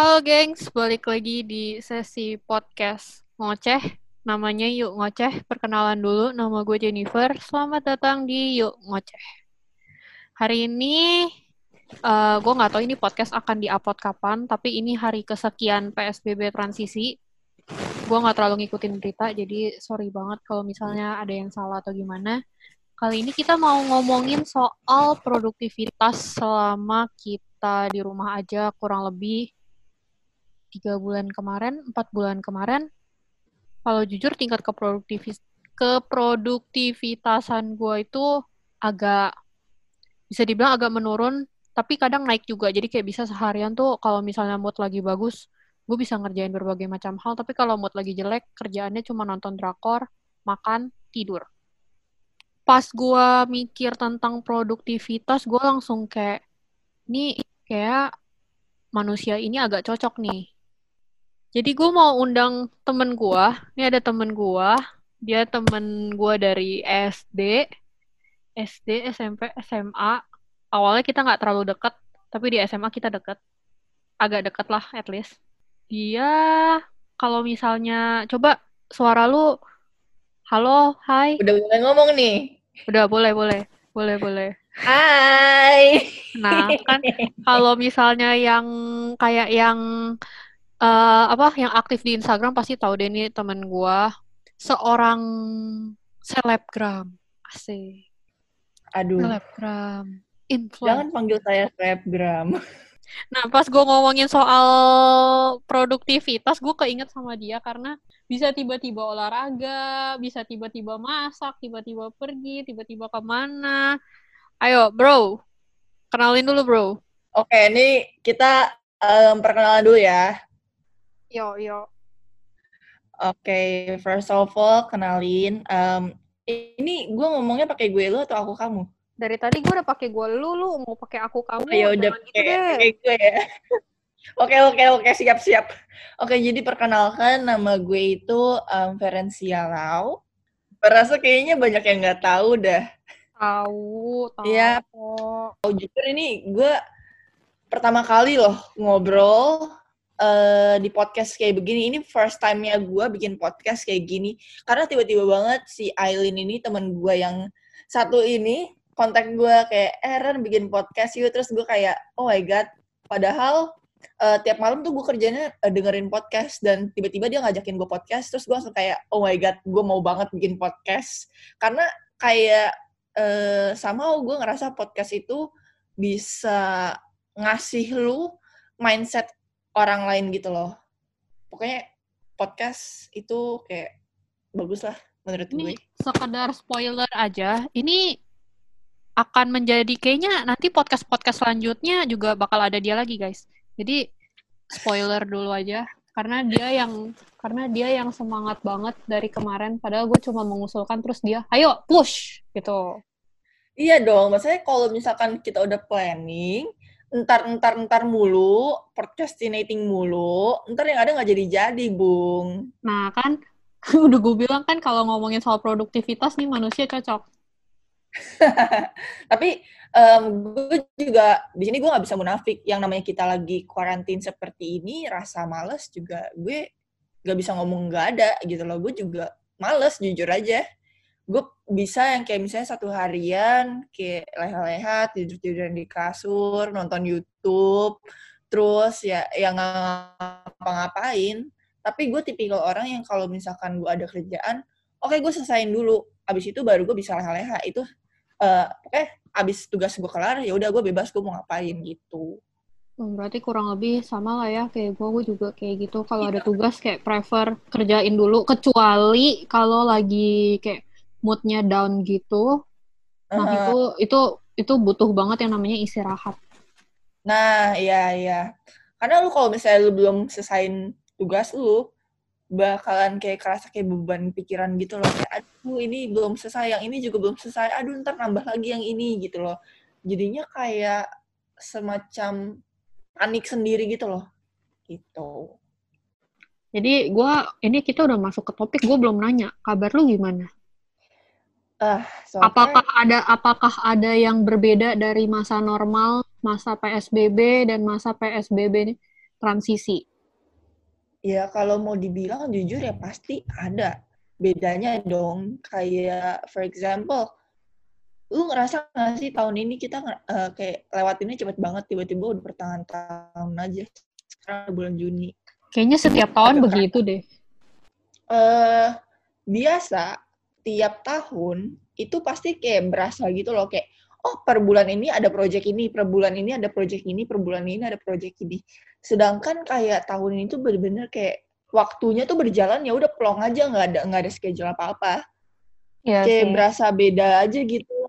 Halo gengs, balik lagi di sesi podcast ngoceh. Namanya Yuk Ngoceh. Perkenalan dulu, nama gue Jennifer. Selamat datang di Yuk Ngoceh. Hari ini, uh, gue nggak tahu ini podcast akan diupload kapan, tapi ini hari kesekian PSBB transisi. Gue nggak terlalu ngikutin berita, jadi sorry banget kalau misalnya ada yang salah atau gimana. Kali ini kita mau ngomongin soal produktivitas selama kita di rumah aja kurang lebih tiga bulan kemarin, empat bulan kemarin. Kalau jujur tingkat keproduktivis keproduktivitasan gue itu agak bisa dibilang agak menurun, tapi kadang naik juga. Jadi kayak bisa seharian tuh kalau misalnya mood lagi bagus, gue bisa ngerjain berbagai macam hal. Tapi kalau mood lagi jelek, kerjaannya cuma nonton drakor, makan, tidur pas gue mikir tentang produktivitas, gue langsung kayak, ini kayak manusia ini agak cocok nih. Jadi gue mau undang temen gue, ini ada temen gue, dia temen gue dari SD, SD, SMP, SMA. Awalnya kita nggak terlalu deket, tapi di SMA kita deket. Agak deket lah, at least. Dia, kalau misalnya, coba suara lu, halo, hai. Udah mulai ngomong nih. Udah, boleh, boleh. Boleh, boleh. Hai. Nah, kan kalau misalnya yang kayak yang uh, apa yang aktif di Instagram pasti tahu deh nih temen gue seorang selebgram. Asik. Aduh. Selebgram. Influencer. Jangan panggil saya selebgram. Nah, pas gue ngomongin soal produktivitas, gue keinget sama dia karena bisa tiba-tiba olahraga, bisa tiba-tiba masak, tiba-tiba pergi, tiba-tiba ke mana. Ayo, bro. Kenalin dulu, bro. Oke, ini kita um, perkenalan dulu ya. Yo, yo. Oke, first of all, kenalin. Um, ini gue ngomongnya pakai gue lu atau aku kamu? dari tadi gue udah pakai gue lu lu mau pakai aku kamu oh, ya udah gitu pakai gue ya oke oke oke siap siap oke jadi perkenalkan nama gue itu um, Ferencia Lau Perasa kayaknya banyak yang nggak tahu dah tahu tahu ya oh, jujur ini gue pertama kali loh ngobrol uh, di podcast kayak begini. Ini first time-nya gue bikin podcast kayak gini. Karena tiba-tiba banget si Aileen ini teman gue yang satu ini kontak gue kayak Aaron eh, bikin podcast yuk. Terus gue kayak oh my god. Padahal uh, tiap malam tuh gue kerjanya uh, dengerin podcast dan tiba-tiba dia ngajakin gue podcast. Terus gue langsung kayak oh my god gue mau banget bikin podcast. Karena kayak uh, sama gue ngerasa podcast itu bisa ngasih lu mindset orang lain gitu loh pokoknya podcast itu kayak bagus lah menurut ini gue. Sekedar spoiler aja, ini akan menjadi kayaknya nanti podcast-podcast selanjutnya juga bakal ada dia lagi guys. Jadi spoiler dulu aja karena dia yang karena dia yang semangat banget dari kemarin padahal gue cuma mengusulkan terus dia ayo push gitu. Iya dong, maksudnya kalau misalkan kita udah planning, entar entar entar mulu, procrastinating mulu, entar yang ada nggak jadi jadi, Bung. Nah kan, udah gue bilang kan kalau ngomongin soal produktivitas nih manusia cocok. Tapi um, gue juga di sini gue nggak bisa munafik. Yang namanya kita lagi karantin seperti ini, rasa males juga gue nggak bisa ngomong nggak ada gitu loh. Gue juga males jujur aja. Gue bisa yang kayak misalnya satu harian kayak leha-leha tidur-tiduran di kasur, nonton YouTube, terus ya yang ngapa-ngapain. Tapi gue tipikal orang yang kalau misalkan gue ada kerjaan, oke okay, gue selesain dulu. Abis itu baru gue bisa leha-leha. Itu uh, eh abis tugas gue kelar ya udah gue bebas gue mau ngapain gitu Oh, berarti kurang lebih sama lah ya kayak gue, gue juga kayak gitu. Kalau ada tugas kayak prefer kerjain dulu, kecuali kalau lagi kayak moodnya down gitu. Nah uh-huh. itu itu itu butuh banget yang namanya istirahat. Nah iya iya. Karena lu kalau misalnya lu belum selesaiin tugas lu, bakalan kayak kerasa kayak beban pikiran gitu loh kayak aduh ini belum selesai yang ini juga belum selesai aduh ntar nambah lagi yang ini gitu loh jadinya kayak semacam panik sendiri gitu loh gitu jadi gue ini kita udah masuk ke topik gue belum nanya kabar lu gimana uh, apakah ada apakah ada yang berbeda dari masa normal masa psbb dan masa psbb ini transisi? Ya kalau mau dibilang jujur ya pasti ada bedanya dong. Kayak for example, lu ngerasa nggak sih tahun ini kita uh, kayak lewatinnya cepet banget tiba-tiba udah pertengahan tahun aja sekarang bulan Juni kayaknya setiap tahun begitu deh uh, biasa tiap tahun itu pasti kayak berasa gitu loh kayak oh per bulan ini ada project ini per bulan ini ada project ini per bulan ini ada project ini sedangkan kayak tahun ini tuh bener-bener kayak waktunya tuh berjalan ya udah plong aja nggak ada nggak ada schedule apa apa ya, kayak sih. berasa beda aja gitu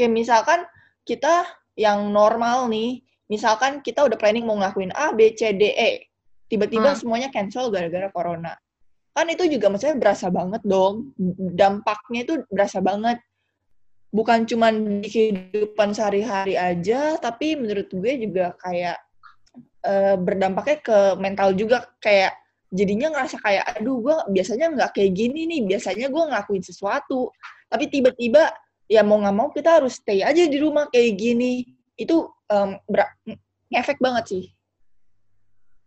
Kayak misalkan kita yang normal nih, misalkan kita udah planning mau ngelakuin A, B, C, D, E. Tiba-tiba hmm. semuanya cancel gara-gara corona. Kan itu juga maksudnya berasa banget dong. Dampaknya itu berasa banget. Bukan cuma di kehidupan sehari-hari aja, tapi menurut gue juga kayak uh, berdampaknya ke mental juga. Kayak jadinya ngerasa kayak, aduh gue biasanya nggak kayak gini nih. Biasanya gue ngelakuin sesuatu. Tapi tiba-tiba ya mau nggak mau kita harus stay aja di rumah kayak gini itu um, efek banget sih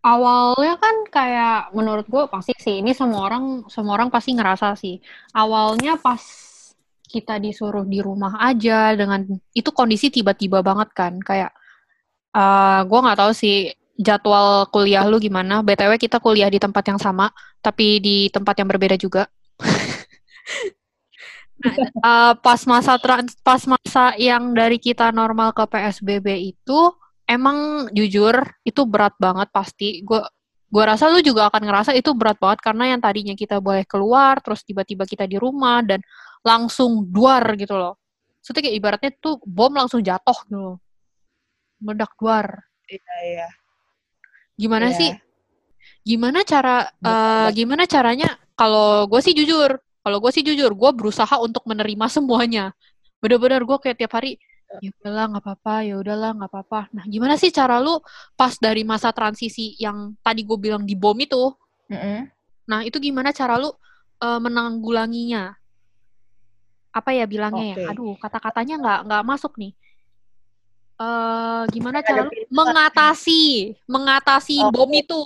awalnya kan kayak menurut gue pasti sih ini semua orang semua orang pasti ngerasa sih. Awalnya pas kita disuruh di rumah aja dengan itu kondisi tiba-tiba banget kan kayak uh, eh, gue nggak tahu sih jadwal kuliah lu gimana. Btw kita kuliah di tempat yang sama tapi di tempat yang berbeda juga. Uh, pas masa trans pas masa yang dari kita normal ke PSBB itu emang jujur itu berat banget pasti. Gue gue rasa lu juga akan ngerasa itu berat banget karena yang tadinya kita boleh keluar terus tiba-tiba kita di rumah dan langsung duar gitu loh. Soalnya kayak ibaratnya tuh bom langsung jatuh gitu. Meledak duar. Iya, iya. Gimana iya. sih? Gimana cara uh, gimana caranya kalau gue sih jujur kalau gue sih jujur, gue berusaha untuk menerima semuanya. Bener-bener gue kayak tiap hari, ya udahlah nggak apa-apa, ya udahlah nggak apa-apa. Nah, gimana sih cara lu pas dari masa transisi yang tadi gue bilang di bom itu? Mm-hmm. Nah, itu gimana cara lu uh, menanggulanginya? Apa ya bilangnya okay. ya? Aduh, kata-katanya nggak nggak masuk nih. Uh, gimana cara lu mengatasi mengatasi okay. bom itu?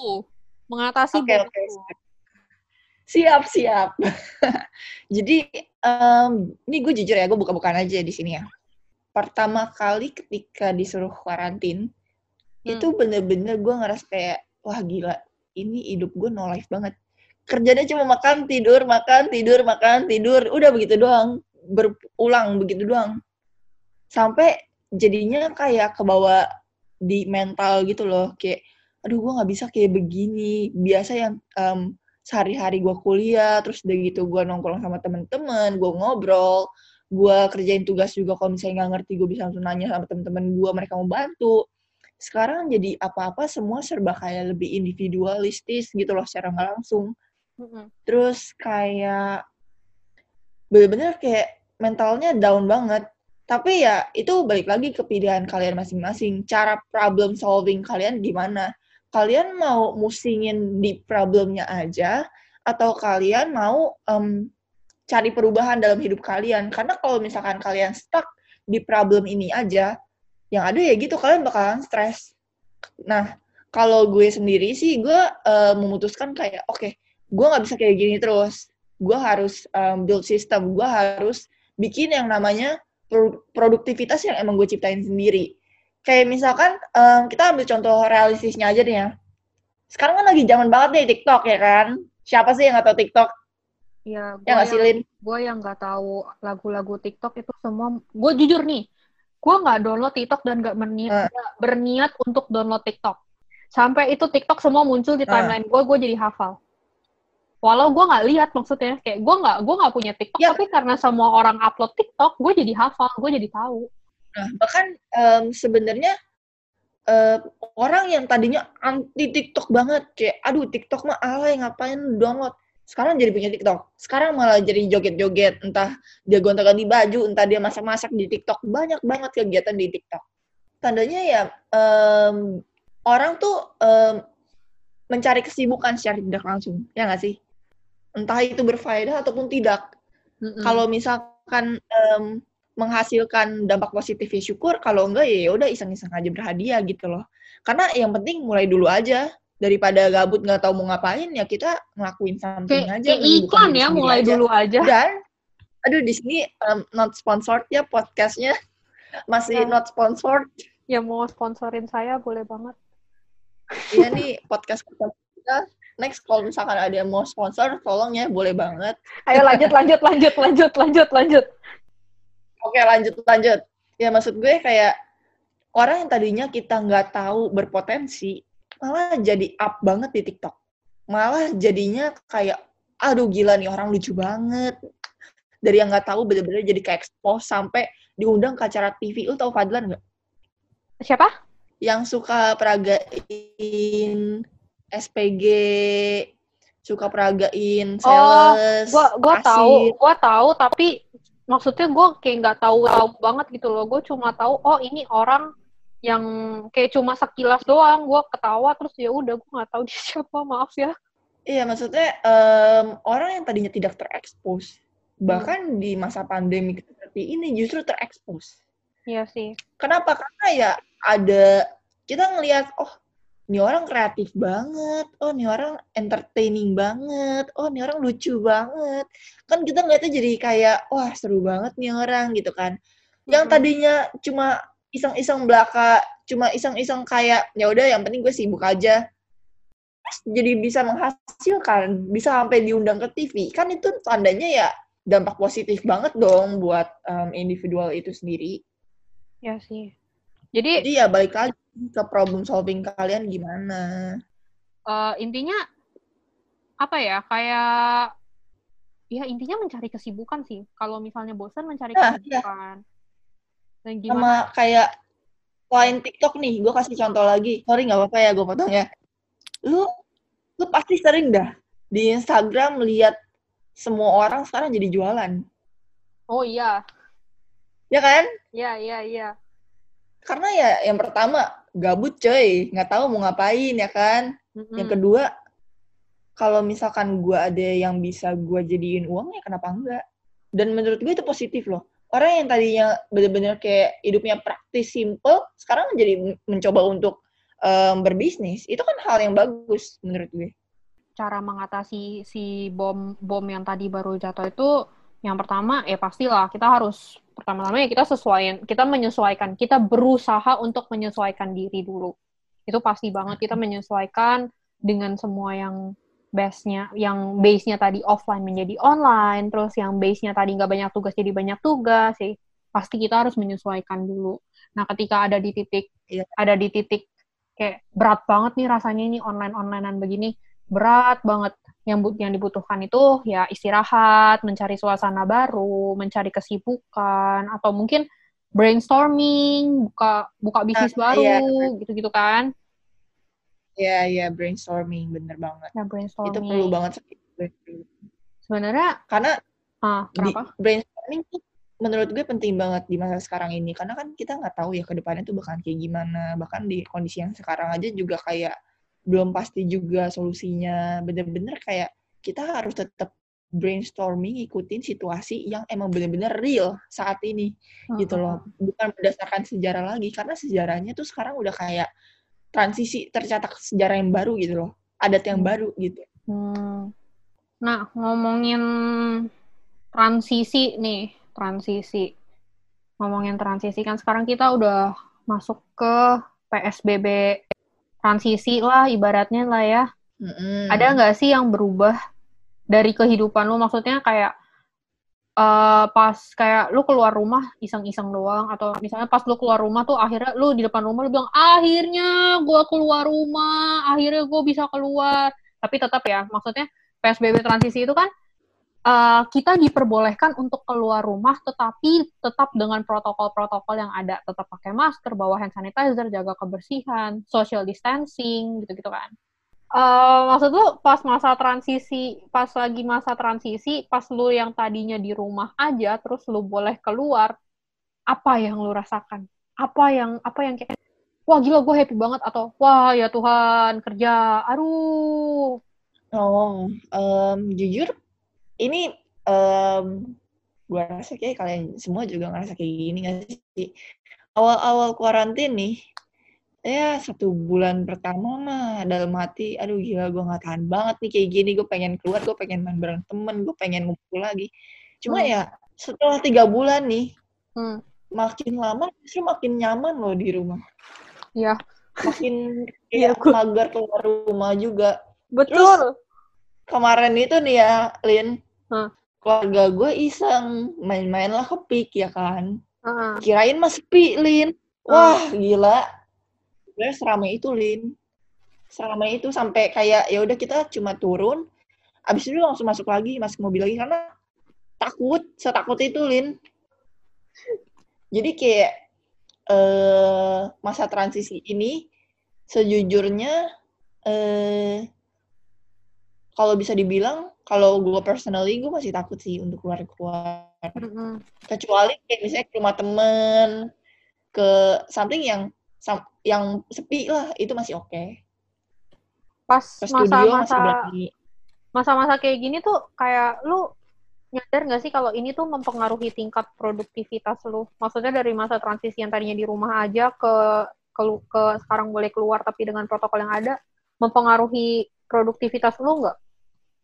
Mengatasi okay, bom okay. itu Siap, siap. Jadi, um, ini gue jujur ya, gue buka-bukaan aja di sini ya. Pertama kali ketika disuruh karantin, hmm. itu bener-bener gue ngerasa kayak, wah gila, ini hidup gue no life banget. Kerjanya cuma makan, tidur, makan, tidur, makan, tidur. Udah begitu doang. Berulang begitu doang. Sampai jadinya kayak kebawa di mental gitu loh. Kayak, aduh gue gak bisa kayak begini. Biasa yang... Um, sehari-hari gue kuliah terus udah gitu gue nongkrong sama temen-temen gue ngobrol gue kerjain tugas juga kalau misalnya nggak ngerti gue bisa langsung nanya sama temen-temen gue mereka mau bantu. Sekarang jadi apa-apa semua serba kayak lebih individualistis gitu loh secara nggak langsung. Terus kayak bener-bener kayak mentalnya down banget. Tapi ya itu balik lagi ke pilihan kalian masing-masing. Cara problem solving kalian gimana? Kalian mau musingin di problemnya aja atau kalian mau um, cari perubahan dalam hidup kalian karena kalau misalkan kalian stuck di problem ini aja yang ada ya gitu kalian bakalan stres nah kalau gue sendiri sih gue uh, memutuskan kayak oke okay, gue nggak bisa kayak gini terus gue harus um, build system gue harus bikin yang namanya produktivitas yang emang gue ciptain sendiri kayak misalkan um, kita ambil contoh realistisnya aja nih ya. Sekarang kan lagi zaman banget nih TikTok ya kan. Siapa sih yang nggak tahu TikTok? Ya, gue yang, yang Gue yang nggak tahu lagu-lagu TikTok itu semua. Gue jujur nih, gue nggak download TikTok dan nggak berniat, uh. berniat untuk download TikTok. Sampai itu TikTok semua muncul di timeline uh. gue, gue jadi hafal. Walau gue nggak lihat maksudnya, kayak gue nggak gue nggak punya TikTok, ya. tapi karena semua orang upload TikTok, gue jadi hafal, gue jadi tahu. Nah, bahkan um, sebenarnya uh, orang yang tadinya anti TikTok banget, kayak aduh TikTok mah alay ngapain download. Sekarang jadi punya TikTok. Sekarang malah jadi joget-joget, entah dia gonta-ganti baju, entah dia masak-masak di TikTok. Banyak banget kegiatan di TikTok. Tandanya ya um, orang tuh um, mencari kesibukan secara tidak langsung, ya nggak sih? Entah itu berfaedah ataupun tidak. Mm -hmm. Kalau misalkan um, menghasilkan dampak positif ya syukur kalau enggak ya udah iseng-iseng aja berhadiah gitu loh karena yang penting mulai dulu aja daripada gabut nggak tahu mau ngapain ya kita ngelakuin something aja kayak iklan ya, mulai aja. dulu aja. dan aduh di sini um, not sponsored ya podcastnya masih Ya. not sponsored Ya mau sponsorin saya boleh banget. Iya nih podcast kita next kalau misalkan ada yang mau sponsor tolong ya boleh banget Ayo lanjut, lanjut, lanjut, lanjut, lanjut, lanjut. Oke lanjut lanjut. Ya maksud gue kayak orang yang tadinya kita nggak tahu berpotensi malah jadi up banget di TikTok. Malah jadinya kayak aduh gila nih orang lucu banget. Dari yang nggak tahu bener-bener jadi kayak expose sampai diundang ke acara TV. Lu tau Fadlan nggak? Siapa? Yang suka peragain SPG, suka peragain Oh, sales, Gua gua kasir. tahu, gua tahu tapi maksudnya gua kayak nggak tahu tahu banget gitu loh. Gue cuma tahu oh ini orang yang kayak cuma sekilas doang. Gua ketawa terus ya udah gua nggak tahu dia siapa. Maaf ya. Iya, maksudnya em, orang yang tadinya tidak terekspos, bahkan di masa pandemi seperti ini justru terekspos. Iya sih. Kenapa? Karena ya ada kita ngelihat, oh, ini orang kreatif banget, oh, ini orang entertaining banget, oh, ini orang lucu banget. Kan kita ngeliatnya jadi kayak, wah, seru banget nih orang gitu kan. Yang tadinya cuma iseng-iseng belaka, cuma iseng-iseng kayak, ya udah, yang penting gue sibuk aja jadi bisa menghasilkan, bisa sampai diundang ke TV, kan itu tandanya ya dampak positif banget dong buat um, individual itu sendiri. Iya sih. Jadi Jadi ya balik lagi ke problem solving kalian gimana. eh, intinya apa ya? Kayak ya intinya mencari kesibukan sih. Kalau misalnya bosan mencari Nah, iya. kesibukan. Dan Sama gimana? kayak selain TikTok nih, gue kasih contoh lagi. Sorry nggak apa-apa ya gue potong ya. Lu, lu pasti sering dah di Instagram lihat semua orang sekarang jadi jualan. Oh iya. Ya kan? Iya, iya, iya. Karena ya yang pertama, gabut coy. Nggak tahu mau ngapain ya kan? Mm-mm. Yang kedua, kalau misalkan gue ada yang bisa gue jadiin uang, ya kenapa enggak? Dan menurut gue itu positif loh. Orang yang tadinya bener-bener kayak hidupnya praktis, simple, sekarang jadi men- mencoba untuk em, berbisnis. Itu kan hal yang bagus menurut gue. cara mengatasi si bom bom yang tadi baru jatuh itu yang pertama ya pastilah kita harus pertama-tama ya kita sesuaikan kita menyesuaikan kita berusaha untuk menyesuaikan diri dulu itu pasti banget kita menyesuaikan dengan semua yang base-nya yang base-nya tadi offline menjadi online terus yang base-nya tadi nggak banyak tugas jadi banyak tugas sih pasti kita harus menyesuaikan dulu nah ketika ada di titik Iya. ada di titik kayak berat banget nih rasanya ini online onlinean begini berat banget yang bu- yang dibutuhkan itu ya istirahat, mencari suasana baru, mencari kesibukan atau mungkin brainstorming, buka buka bisnis Nah, baru iya. gitu-gitu kan. Iya, iya, brainstorming, bener banget. Itu brainstorming. perlu banget. Sebenarnya Karena ah di brainstorming tuh menurut gue penting banget di masa sekarang ini. Karena kan kita nggak tahu ya ke depannya tuh bakalan kayak gimana. Bahkan di kondisi yang sekarang aja juga kayak belum pasti juga solusinya. Bener-bener kayak kita harus tetap brainstorming ikutin situasi yang emang bener-bener real saat ini gitu loh. Bukan berdasarkan sejarah lagi. Karena sejarahnya tuh sekarang udah kayak transisi tercatat sejarah yang baru gitu loh adat yang Hmm. baru gitu Hmm. Nah, ngomongin transisi nih, transisi. Ngomongin transisi kan sekarang kita udah masuk ke PSBB transisi lah ibaratnya lah ya. Mm-mm. Ada nggak sih yang berubah dari kehidupan lu? Maksudnya kayak eh pas kayak lu keluar rumah iseng-iseng doang atau misalnya pas lu keluar rumah tuh akhirnya lu di depan rumah lu bilang akhirnya gua keluar rumah, akhirnya gua bisa keluar. Tapi tetap ya, maksudnya PSBB transisi itu kan eh, kita diperbolehkan untuk keluar rumah tetapi tetap dengan protokol-protokol yang ada, tetap pakai masker, bawa hand sanitizer, jaga kebersihan, social distancing gitu-gitu kan. Eh, maksud lu pas masa transisi, pas lagi masa transisi, pas lu yang tadinya di rumah aja, terus lu boleh keluar, apa yang lu rasakan? Apa yang apa yang kayak, wah gila gue happy banget atau wah ya Tuhan kerja, aduh, Oh, em, jujur ini em, gue rasa kayak kalian semua juga ngerasa kayak gini gak sih? Awal-awal kuarantin nih, ya satu bulan pertama mah dalam hati, aduh gila gue gak tahan banget nih kayak gini, gue pengen keluar, gue pengen main bareng temen, gue pengen ngumpul lagi. Cuma Hmm. ya setelah tiga bulan nih, Hmm. makin lama justru makin nyaman loh di rumah. Iya. Makin Iya, kayak gua- mager keluar rumah juga. Betul. Kemarin itu nih ya, Lin, Hah. keluarga gue iseng main-main lah ke Pik ya kan. Heeh. Kirain mah sepi, Lin. Wah, gila. Sebenarnya seramai itu, Lin. Seramai itu sampai kayak ya udah kita cuma turun, abis itu langsung masuk lagi, masuk mobil lagi karena takut, setakut itu, Lin. Jadi kayak eh masa transisi ini sejujurnya eh kalau bisa dibilang kalau gue personally gue masih takut sih untuk keluar-keluar Mm-mm. kecuali kayak misalnya ke rumah temen ke something yang yang sepi lah itu masih oke Pas ke studio masih masa-masa masa-masa kayak gini tuh kayak lu nyadar nggak sih kalau ini tuh mempengaruhi tingkat produktivitas lu? Maksudnya dari masa transisi yang tadinya di rumah aja ke ke, ke sekarang boleh keluar tapi dengan protokol yang ada, mempengaruhi produktivitas lu nggak?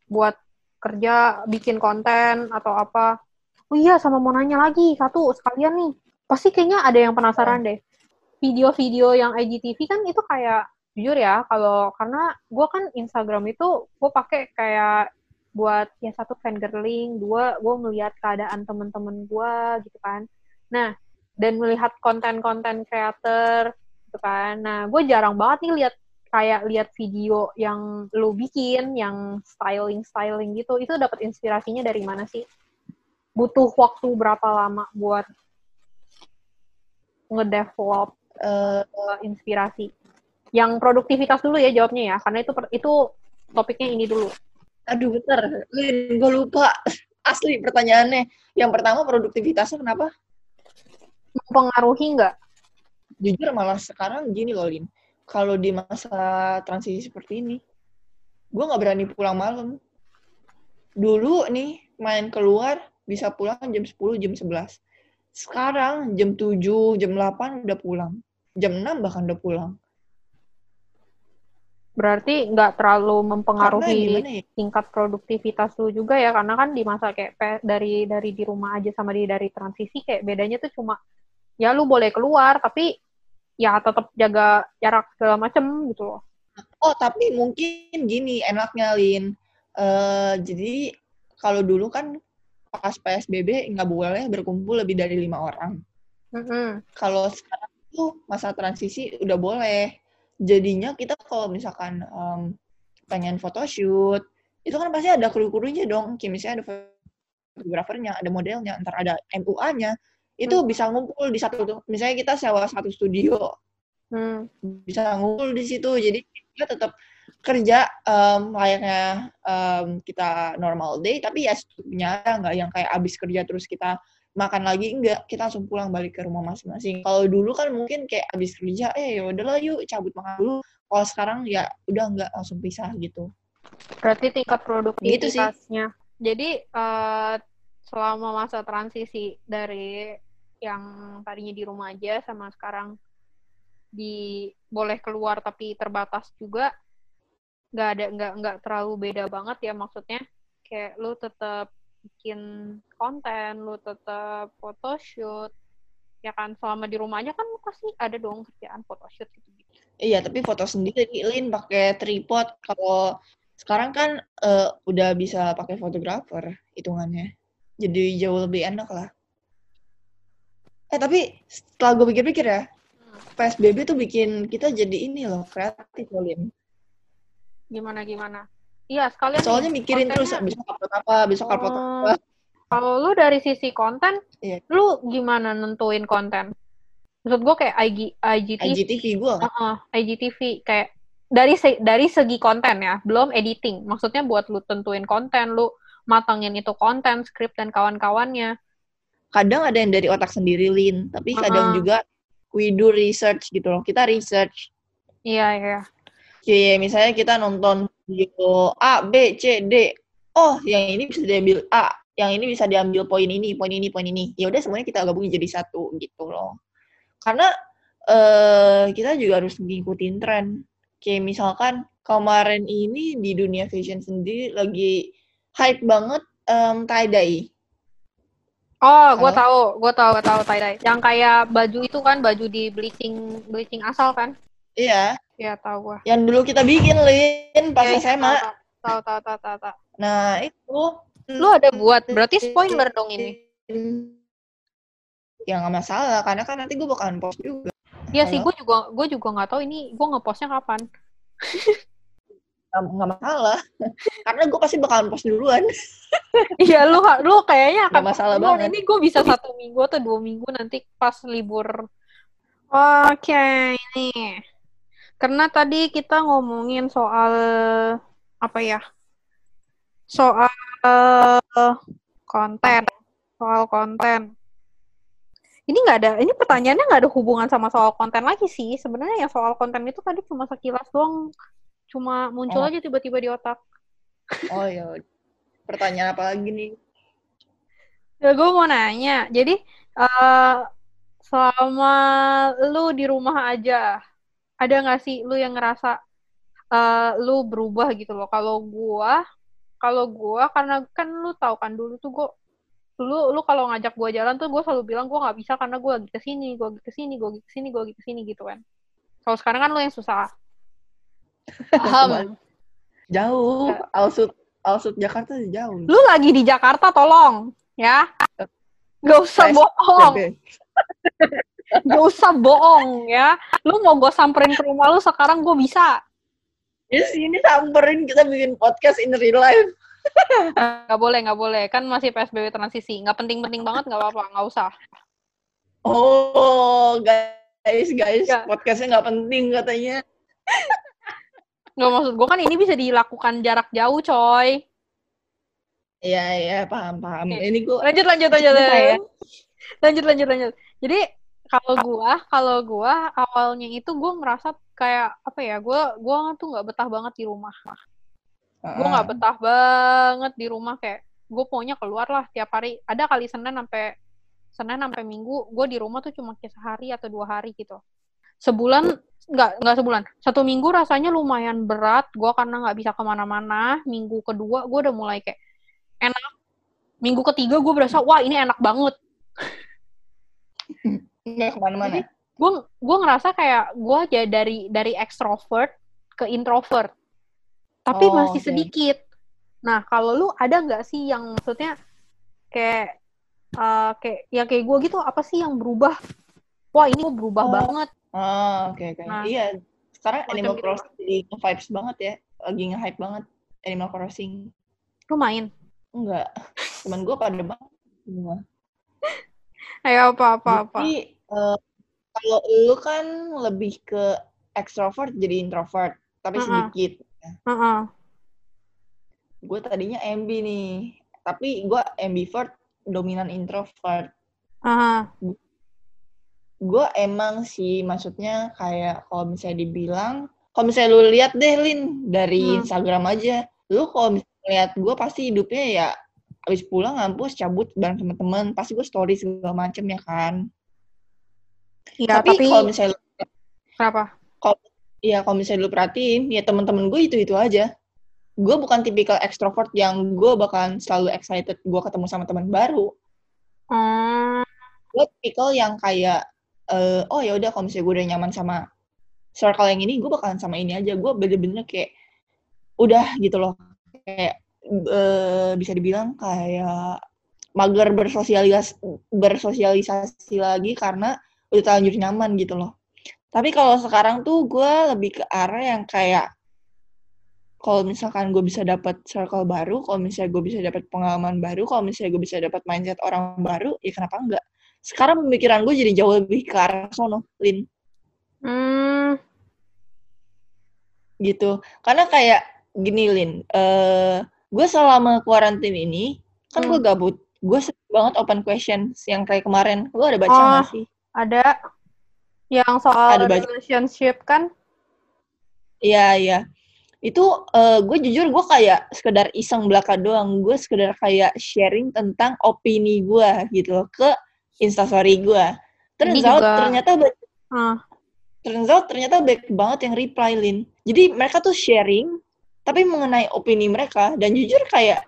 Buat kerja, bikin konten atau apa? Oh iya, sama mau nanya lagi satu sekalian nih. Pasti kayaknya ada yang penasaran deh. Video-video yang IGTV kan itu kayak jujur ya kalau karena gue kan Instagram itu gue pakai kayak buat ya satu fangirling dua gue ngelihat keadaan temen-temen gue gitu kan. Nah dan melihat konten-konten creator gitu kan. Nah gue jarang banget nih lihat kayak lihat video yang lu bikin yang styling styling gitu. Itu dapat inspirasinya dari mana sih? Butuh waktu berapa lama buat ngedevelop uh, inspirasi. Yang produktivitas dulu ya jawabnya ya, karena itu itu topiknya ini dulu. aduh bentar. Lin gue lupa. Asli pertanyaannya. Yang pertama produktivitasnya kenapa? Mempengaruhi nggak? jujur malah sekarang gini loh Lin. Kalau di masa transisi seperti ini gue nggak berani pulang malam. Dulu nih main keluar bisa pulang jam 10 jam 11 sekarang jam 7 jam 8 udah pulang. Jam 6 bahkan udah pulang. Berarti nggak terlalu mempengaruhi ya? tingkat produktivitas lu juga ya, karena kan di masa kayak dari dari di rumah aja sama di dari transisi kayak bedanya tuh cuma ya lu boleh keluar tapi ya tetap jaga jarak segala macem gitu loh. oh tapi mungkin gini enaknya Lin. Eh, jadi kalau dulu kan pas PSBB nggak boleh berkumpul lebih dari lima orang Mm-mm. kalau sekarang tuh masa transisi udah boleh. Jadinya kita kalau misalkan em, pengen photoshoot, itu kan pasti ada kru-krunya dong. Kayak misalnya ada fotografernya, ada modelnya, ntar ada MUA-nya. Itu Hmm. bisa ngumpul di satu, misalnya kita sewa satu studio, Hmm. bisa ngumpul di situ. Jadi kita tetap kerja em, layaknya em, kita normal day, tapi ya secukupnya nggak yang kayak abis kerja terus kita makan lagi enggak kita langsung pulang balik ke rumah masing-masing kalau dulu kan mungkin kayak abis kerja eh ya udahlah yuk cabut makan dulu kalau sekarang ya udah enggak langsung pisah gitu Berarti tingkat Gitu sih. produktivitasnya. Jadi eh, selama masa transisi dari yang tadinya di rumah aja sama sekarang di boleh keluar tapi terbatas juga nggak ada nggak nggak terlalu beda banget ya maksudnya. Kayak lu tetap bikin konten lu tetap photoshoot ya kan? Selama di rumahnya kan lu pasti ada dong kerjaan photoshoot gitu. Gitu iya tapi foto sendiri Lin pakai tripod. Kalau sekarang kan eh, udah bisa pakai fotografer hitungannya. Jadi jauh lebih enak lah. Eh tapi setelah gue pikir-pikir ya PSBB tuh bikin kita jadi ini loh kreatif loh Lin gimana gimana iya sekalian nih, soalnya mikirin terus kontennya- besok upload apa besok upload Oh. apa Kalau lu dari sisi konten, Iya. lu gimana nentuin konten? Maksud gue kayak IG, IGTV, IGTV gue Heeh, IGTV kayak dari se- dari segi konten ya, belum editing. Maksudnya buat lu tentuin konten, lu matangin itu konten, skrip dan kawan-kawannya. kadang ada yang dari otak sendiri Lin tapi kadang Uh-uh. juga we do research gitu loh kita research Iya, iya. Kayak misalnya kita nonton video A B C D oh yang ini bisa diambil A yang ini bisa diambil poin ini, poin ini, poin ini. Ya udah semuanya kita gabungin jadi satu gitu loh. Karena eh kita juga harus ngikutin tren. Kayak misalkan kemarin ini di dunia fashion sendiri lagi hype banget um, tie dye. Oh, gue tahu, gue tahu, gue tahu tie dye. Yang kayak baju itu kan, baju di bleaching, bleaching asal kan? Iya, Iya, tahu gue. yang dulu kita bikin Lin pas Iya, iya, SMA. Tahu, tahu, tahu, tahu, tahu. Nah, itu Lu ada buat, berarti spoiler dong ini. Ya nggak masalah, karena kan nanti gue bakalan post juga. Iya sih, gue juga, gue juga nggak tahu ini gue ngepostnya kapan. Nggak masalah. karena gue pasti bakalan post duluan. Iya, lu, lu kayaknya akan Nggak masalah banget. Ini gue bisa satu minggu atau dua minggu nanti pas libur. Oke, ini. Karena tadi kita ngomongin soal apa ya? Soal konten, soal konten. Ini nggak ada, ini pertanyaannya nggak ada hubungan sama soal konten lagi sih. Sebenarnya yang soal konten itu tadi cuma sekilas doang, cuma muncul Oh. aja tiba-tiba di otak. Oh ya. Pertanyaan apa lagi nih? Ya, gue mau nanya. Jadi, eh selama lu di rumah aja, ada nggak sih lu yang ngerasa eh lu berubah gitu loh? Kalau gua, kalau gua, karena kan lu tahu kan dulu tuh gua, lu lu kalau ngajak gua jalan tuh gua selalu bilang gua nggak bisa karena gua lagi ke sini, gua lagi ke sini, gua lagi ke sini, gua lagi ke sini gitu kan. Kalau sekarang kan lu yang susah. Paham. Jauh. Alsut Alsut Jakarta jauh. Lu lagi di Jakarta, tolong, ya. Gak usah bohong. Gak usah bohong ya. Lu mau gue samperin ke rumah lu sekarang gue bisa. Ya sini samperin kita bikin podcast in real life. Gak boleh, gak boleh. Kan masih PSBB transisi. Gak penting-penting banget, gak apa-apa. Gak usah. Oh, guys, guys, Ya. podcastnya nggak penting katanya. Gak maksud gue kan ini bisa dilakukan jarak jauh, coy. Iya, iya, paham, paham. Oke. Ini gue Lanjut, lanjut, ya. Lanjut, lanjut, lanjut. lanjut. Jadi, kalau gua, kalau gua awalnya itu gua ngerasa kayak apa ya? Gua gua tuh nggak betah banget di rumah. Gua nggak betah banget di rumah kayak gue pokoknya keluar lah tiap hari. Ada kali Senin sampai Senin sampai Minggu, gue di rumah tuh cuma kayak sehari atau dua hari gitu. Sebulan nggak nggak sebulan, satu minggu rasanya lumayan berat. Gue karena nggak bisa ke mana-mana. Minggu kedua gue udah mulai kayak enak. Minggu ketiga gue berasa wah ini enak banget. Nggak ke mana-mana. Gue gue ngerasa kayak gue jadi dari dari extrovert ke introvert, tapi Oh, masih oke. sedikit. Nah kalau lu ada nggak sih yang maksudnya kayak eh, kayak ya kayak gue gitu apa sih yang berubah? Wah ini gue berubah Oh. banget. Oh, oke, oke. Nah, Iya, sekarang Animal gitu. Crossing jadi nge-vibes banget ya. Lagi nge-hype banget Animal Crossing. Lu main? Enggak. Temen gue pada banget semua. Ayo apa apa apa. Jadi, eh, kalau lu kan lebih ke extrovert jadi introvert, tapi Mm-mm. sedikit. Heeh. Gue tadinya MB nih, tapi gue ambivert dominan introvert. Aha. Gue emang sih maksudnya kayak kalau misalnya dibilang, kalau misalnya lu lihat deh Lin dari Hmm. Instagram aja, lu kalau misalnya lihat gue pasti hidupnya ya habis pulang ngampus cabut bareng teman-teman, pasti gue story segala macem ya kan. Ya tapi, tapi, kalau misalnya kenapa? ya kalau misalnya lu perhatiin, ya teman-teman gue itu-itu aja. Gue bukan tipikal extrovert yang gue bakalan selalu excited gue ketemu sama teman baru. Hmm, Gue tipikal yang kayak, eh, oh ya udah kalau misalnya gue udah nyaman sama circle yang ini, gue bakalan sama ini aja. Gue bener-bener kayak, udah gitu loh. Kayak, eh, bisa dibilang kayak mager bersosialis bersosialisasi lagi karena udah terlanjur nyaman gitu loh. Tapi kalau sekarang tuh gue lebih ke arah yang kayak kalau misalkan gue bisa dapat circle baru, kalau misalnya gue bisa dapat pengalaman baru, kalau misalnya gue bisa dapat mindset orang baru, ya kenapa enggak? Sekarang pemikiran gue jadi jauh lebih ke arah sono, Lin, hmm, gitu. Karena kayak gini, Lin, eh gue selama kuarantin ini, kan gue Hmm. gabut. Gue sering banget open questions yang kayak kemarin. Lu ada baca Oh. nggak sih? ada yang soal Ada baca. relationship kan? Iya, iya. itu uh, gue jujur gue kayak sekedar iseng belaka doang gue sekedar kayak sharing tentang opini gue gitu loh ke instastory gue terus juga... ternyata uh. ternyata ternyata baik banget yang reply Lin jadi mereka tuh sharing tapi mengenai opini mereka dan jujur kayak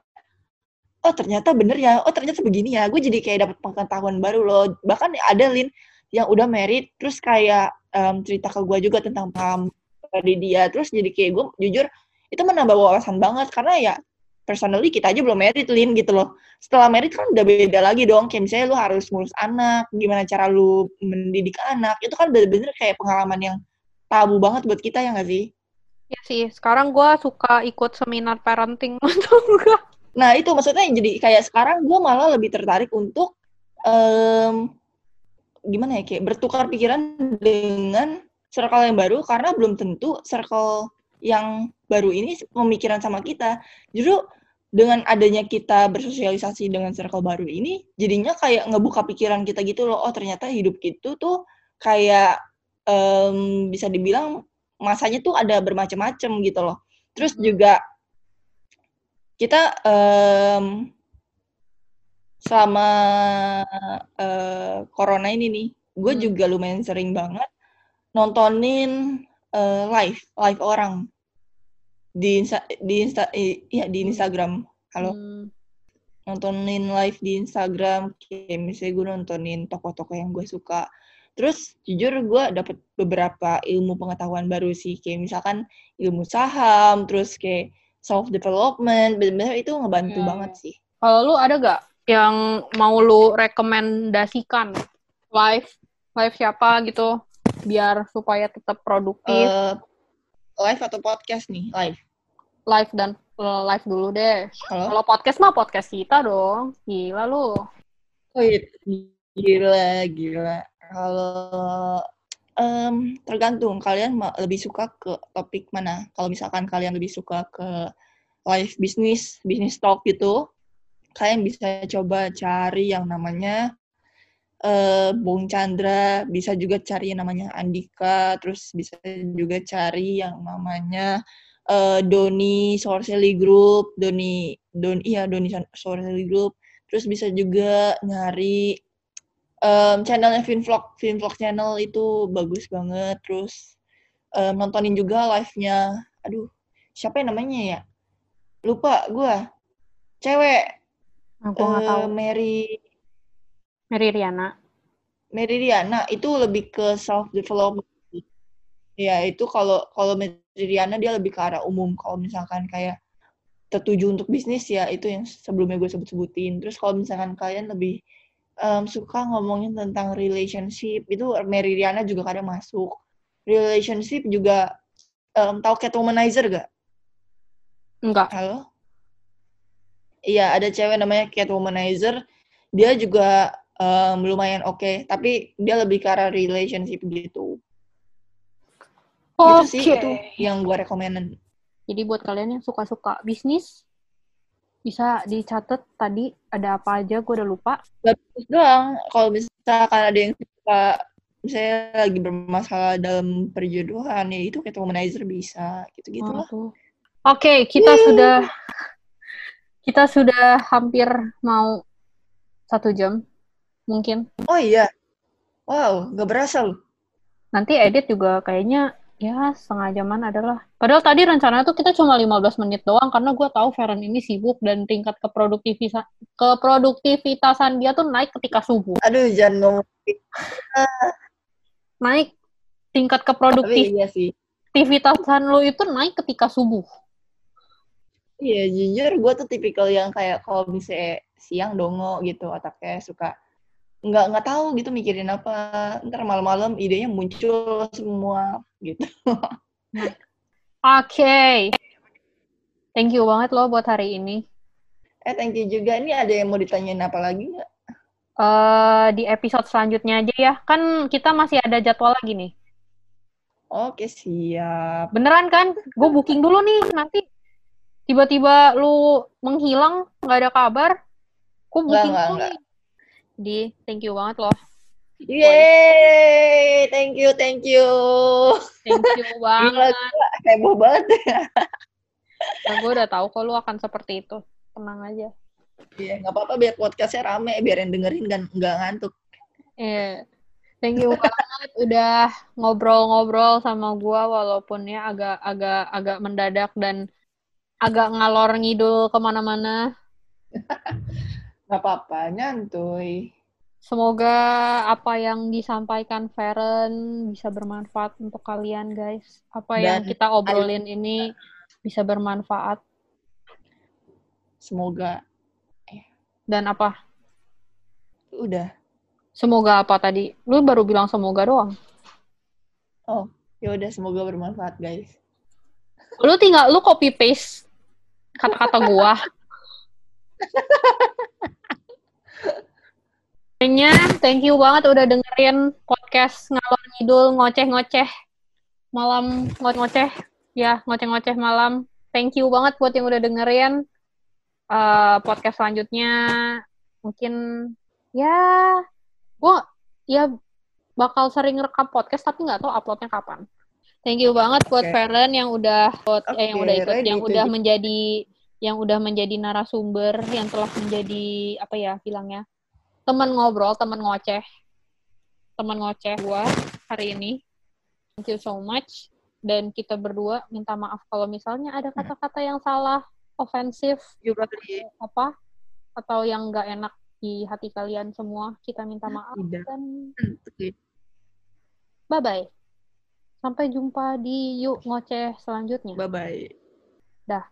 oh ternyata bener ya oh ternyata begini ya gue jadi kayak dapat pengetahuan baru loh. Bahkan ada Lin yang udah married terus kayak um, cerita ke gue juga tentang paham di dia terus jadi kayak gue jujur itu menambah wawasan banget karena ya personally kita aja belum merit Lin gitu loh. Setelah merit kan udah beda lagi dong kayak misalnya lu harus ngurus anak gimana cara lu mendidik anak itu kan bener-bener kayak pengalaman yang tabu banget buat kita ya gak sih Ya sih, sekarang gue suka ikut seminar parenting untuk gue. Nah itu maksudnya jadi kayak sekarang gue malah lebih tertarik untuk um, gimana ya kayak bertukar pikiran dengan circle yang baru karena belum tentu circle yang baru ini pemikiran sama kita. Justru dengan adanya kita bersosialisasi dengan circle baru ini, jadinya kayak ngebuka pikiran kita gitu loh. Oh ternyata hidup itu tuh kayak um, bisa dibilang masanya tuh ada bermacam-macam gitu loh. Terus juga kita um, selama uh, corona ini nih, gue hmm. juga lumayan sering banget nontonin uh, live live orang di insta di insta ya di Instagram halo hmm. nontonin live di Instagram kayak misalnya gue nontonin toko-toko yang gue suka terus jujur gue dapet beberapa ilmu pengetahuan baru sih kayak misalkan ilmu saham terus kayak self development benar-benar itu ngebantu hmm. banget sih kalau lu ada gak yang mau lu rekomendasikan live live siapa gitu biar supaya tetap produktif? Uh, live atau podcast nih? Live. Live dan uh, live dulu deh. Kalau podcast mah podcast kita dong. Gila lu. Oh iya, gila, gila. Kalau um, tergantung kalian lebih suka ke topik mana. Kalau misalkan kalian lebih suka ke live bisnis, bisnis talk gitu, kalian bisa coba cari yang namanya uh, Bung Chandra, bisa juga cari yang namanya Andika, terus bisa juga cari yang namanya uh, Doni Sorseli Group, Doni Don iya Doni Sorseli Group. Terus bisa juga nyari um, channelnya Finvlog, Finvlog channel itu bagus banget. Terus um, nontonin juga live-nya. Aduh, siapa yang namanya ya? Lupa gue. Cewek. Aku uh, tahu. Mary Mary Riana. Mary Riana itu lebih ke self development. Ya, itu kalau kalau Mary Riana dia lebih ke arah umum. Kalau misalkan kayak tertuju untuk bisnis ya itu yang sebelumnya gue sebut-sebutin. Terus kalau misalkan kalian lebih um, suka ngomongin tentang relationship itu Mary Riana juga kadang masuk. Relationship juga um, tahu Catwomanizer gak? Enggak. Halo? Iya, ada cewek namanya Catwomanizer. Dia juga um, lumayan oke okay, tapi dia lebih ke arah relationship gitu okay. itu sih itu yang gue rekomendasi jadi buat kalian yang suka-suka bisnis bisa dicatat tadi ada apa aja gue udah lupa bagus doang kalau misalkan ada yang suka misalnya lagi bermasalah dalam perjodohan ya itu kayak womanizer bisa gitu gitu oh, lah oke okay, kita Woo. sudah kita sudah hampir mau satu jam mungkin. Oh iya. Wow, gak berasa loh. Nanti edit juga kayaknya ya setengah jaman adalah. Padahal tadi rencananya tuh kita cuma 15 menit doang karena gue tahu Feren ini sibuk dan tingkat keproduktivitasan keproduktivitasan dia tuh naik ketika subuh. Aduh, jangan ngomong. naik tingkat keproduktivitasan iya lu itu naik ketika subuh. Iya, jujur gue tuh tipikal yang kayak kalau misalnya siang dongo gitu, otaknya suka nggak nggak tahu gitu mikirin apa. Ntar malam-malam idenya muncul semua gitu. Oke. Okay. thank you banget loh buat hari ini. Eh thank you juga. Ini ada yang mau ditanyain apa lagi nggak? Uh, di episode selanjutnya aja ya. Kan kita masih ada jadwal lagi nih. Oke siap. Beneran kan? Gue booking dulu nih nanti. Tiba-tiba lu menghilang nggak ada kabar. Gue booking nggak, dulu nggak. Di thank you banget loh Yeay, thank you, thank you. Thank you banget. heboh banget. Nah, gue udah tahu kok lu akan seperti itu. Tenang aja. Iya, nggak apa-apa biar podcastnya rame, biar yang dengerin kan nggak ngantuk. Iya. Thank you banget udah ngobrol-ngobrol sama gua walaupun ya agak agak agak mendadak dan agak ngalor ngidul ke mana-mana. Nggak apa-apa, nyantuy. Semoga apa yang disampaikan Feren bisa bermanfaat untuk kalian guys. Apa yang Dan kita obrolin ini bisa bermanfaat Semoga dan apa? udah. Semoga apa tadi? Lu baru bilang semoga doang. Oh, ya udah semoga bermanfaat guys. Lu tinggal lu copy paste kata-kata gua. Kayaknya thank you banget udah dengerin podcast ngalor ngidul ngoceh-ngoceh malam ngoceh-ngoceh ya ngoceh-ngoceh malam. Thank you banget buat yang udah dengerin Eh, podcast selanjutnya mungkin ya gua ya bakal sering rekam podcast tapi nggak tahu uploadnya kapan. Thank you banget buat Oke. Feren yang udah eh, yang udah ikut ready yang to udah menjadi yang udah menjadi narasumber yang telah menjadi apa ya bilangnya teman ngobrol teman ngoceh. Teman ngoceh gua hari ini. Thank you so much. Dan kita berdua minta maaf kalau misalnya ada kata-kata yang salah ofensif Juga apa atau yang nggak enak di hati kalian semua kita minta maaf tidak. dan bye bye sampai jumpa di yuk ngoceh selanjutnya. Bye bye. dah